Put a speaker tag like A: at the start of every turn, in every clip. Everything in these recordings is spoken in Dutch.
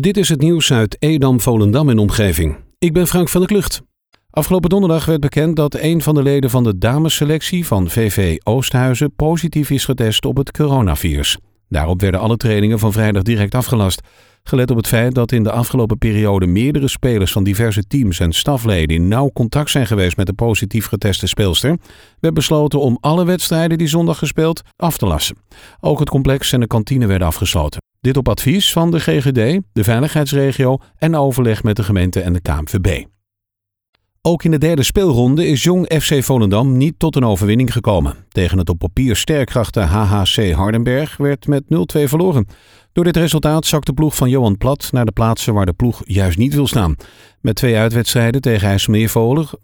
A: Dit is het nieuws uit Edam, Volendam en omgeving. Ik ben Frank van der Klucht. Afgelopen donderdag werd bekend dat een van de leden van de damesselectie van VV Oosthuizen positief is getest op het coronavirus. Daarop werden alle trainingen van vrijdag direct afgelast. Gelet op het feit dat in de afgelopen periode meerdere spelers van diverse teams en stafleden in nauw contact zijn geweest met de positief geteste speelster, werd besloten om alle wedstrijden die zondag gespeeld af te lassen. Ook het complex en de kantine werden afgesloten. Dit op advies van de GGD, de veiligheidsregio en overleg met de gemeente en de KNVB. Ook in de derde speelronde is Jong FC Volendam niet tot een overwinning gekomen. Tegen het op papier sterkkrachte HHC Hardenberg werd met 0-2 verloren. Door dit resultaat zakt de ploeg van Johan Plat naar de plaatsen waar de ploeg juist niet wil staan. Met twee uitwedstrijden tegen IJsselmeervogels,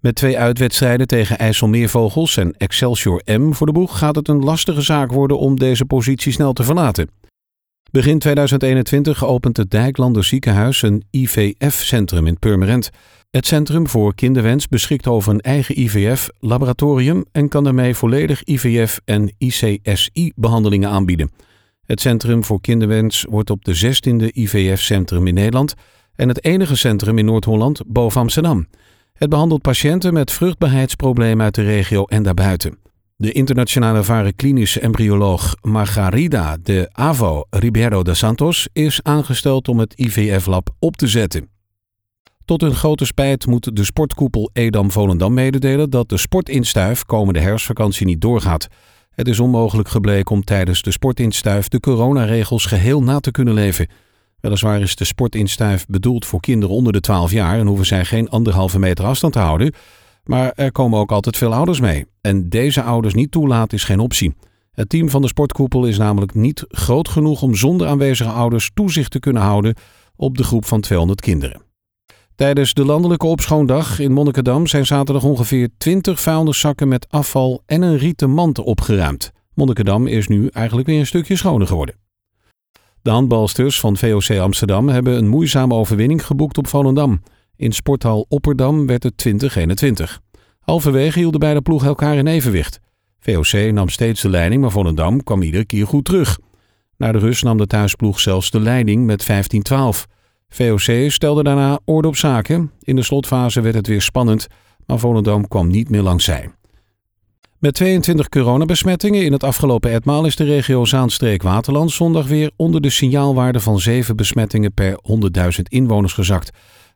A: met twee uitwedstrijden tegen IJsselmeervogels en Excelsior M voor de boeg gaat het een lastige zaak worden om deze positie snel te verlaten. Begin 2021 opent het Dijklander ziekenhuis een IVF-centrum in Purmerend. Het Centrum voor Kinderwens beschikt over een eigen IVF-laboratorium en kan daarmee volledig IVF- en ICSI-behandelingen aanbieden. Het Centrum voor Kinderwens wordt op de 16e IVF-centrum in Nederland en het enige centrum in Noord-Holland boven Amsterdam. Het behandelt patiënten met vruchtbaarheidsproblemen uit de regio en daarbuiten. De internationaal ervaren klinische embryoloog Margarida de Avo Ribeiro de Santos is aangesteld om het IVF-lab op te zetten. Tot hun grote spijt moet de sportkoepel Edam-Volendam mededelen dat de sportinstuif komende herfstvakantie niet doorgaat. Het is onmogelijk gebleken om tijdens de sportinstuif de coronaregels geheel na te kunnen leven. Weliswaar is de sportinstuif bedoeld voor kinderen onder de 12 jaar en hoeven zij geen anderhalve meter afstand te houden. Maar er komen ook altijd veel ouders mee. En deze ouders niet toelaten is geen optie. Het team van de sportkoepel is namelijk niet groot genoeg om zonder aanwezige ouders toezicht te kunnen houden op de groep van 200 kinderen. Tijdens de landelijke opschoondag in Monnikendam zijn zaterdag ongeveer 20 vuilniszakken met afval en een rieten mand opgeruimd. Monnikendam is nu eigenlijk weer een stukje schoner geworden. De handbalsters van VOC Amsterdam hebben een moeizame overwinning geboekt op Volendam. In sporthal Opperdam werd het 2021. Halverwege hielden beide ploegen elkaar in evenwicht. VOC nam steeds de leiding, maar Volendam kwam iedere keer goed terug. Na de rust nam de thuisploeg zelfs de leiding met 15-12. VOC stelde daarna orde op zaken. In de slotfase werd het weer spannend, maar Volendam kwam niet meer langs zij. Met 22 coronabesmettingen in het afgelopen etmaal is de regio Zaanstreek-Waterland zondag weer onder de signaalwaarde van 7 besmettingen per 100.000 inwoners gezakt.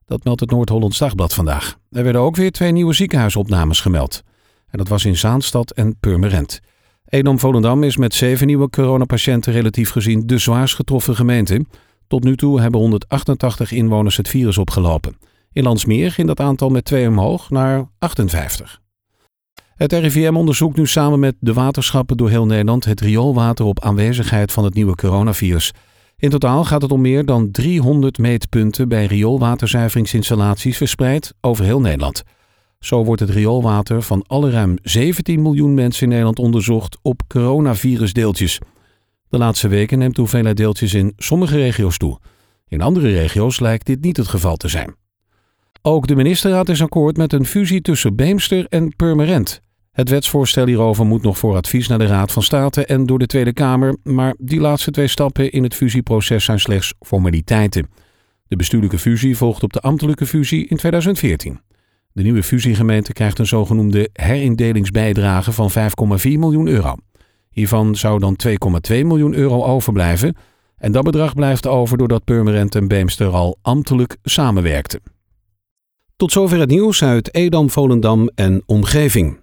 A: Dat meldt het Noord-Hollands Dagblad vandaag. Er werden ook weer twee nieuwe ziekenhuisopnames gemeld. En dat was in Zaanstad en Purmerend. Edam-Volendam is met zeven nieuwe coronapatiënten relatief gezien de zwaarst getroffen gemeente. Tot nu toe hebben 188 inwoners het virus opgelopen. In Landsmeer ging dat aantal met twee omhoog naar 58. Het RIVM onderzoekt nu samen met de waterschappen door heel Nederland het rioolwater op aanwezigheid van het nieuwe coronavirus. In totaal gaat het om meer dan 300 meetpunten bij rioolwaterzuiveringsinstallaties verspreid over heel Nederland. Zo wordt het rioolwater van alle ruim 17 miljoen mensen in Nederland onderzocht op coronavirusdeeltjes. De laatste weken neemt hoeveelheid deeltjes in sommige regio's toe. In andere regio's lijkt dit niet het geval te zijn. Ook de ministerraad is akkoord met een fusie tussen Beemster en Purmerend. Het wetsvoorstel hierover moet nog voor advies naar de Raad van State en door de Tweede Kamer, maar die laatste twee stappen in het fusieproces zijn slechts formaliteiten. De bestuurlijke fusie volgt op de ambtelijke fusie in 2014. De nieuwe fusiegemeente krijgt een zogenoemde herindelingsbijdrage van 5,4 miljoen euro. Hiervan zou dan 2,2 miljoen euro overblijven. En dat bedrag blijft over doordat Purmerend en Beemster al ambtelijk samenwerkten. Tot zover het nieuws uit Edam, Volendam en omgeving.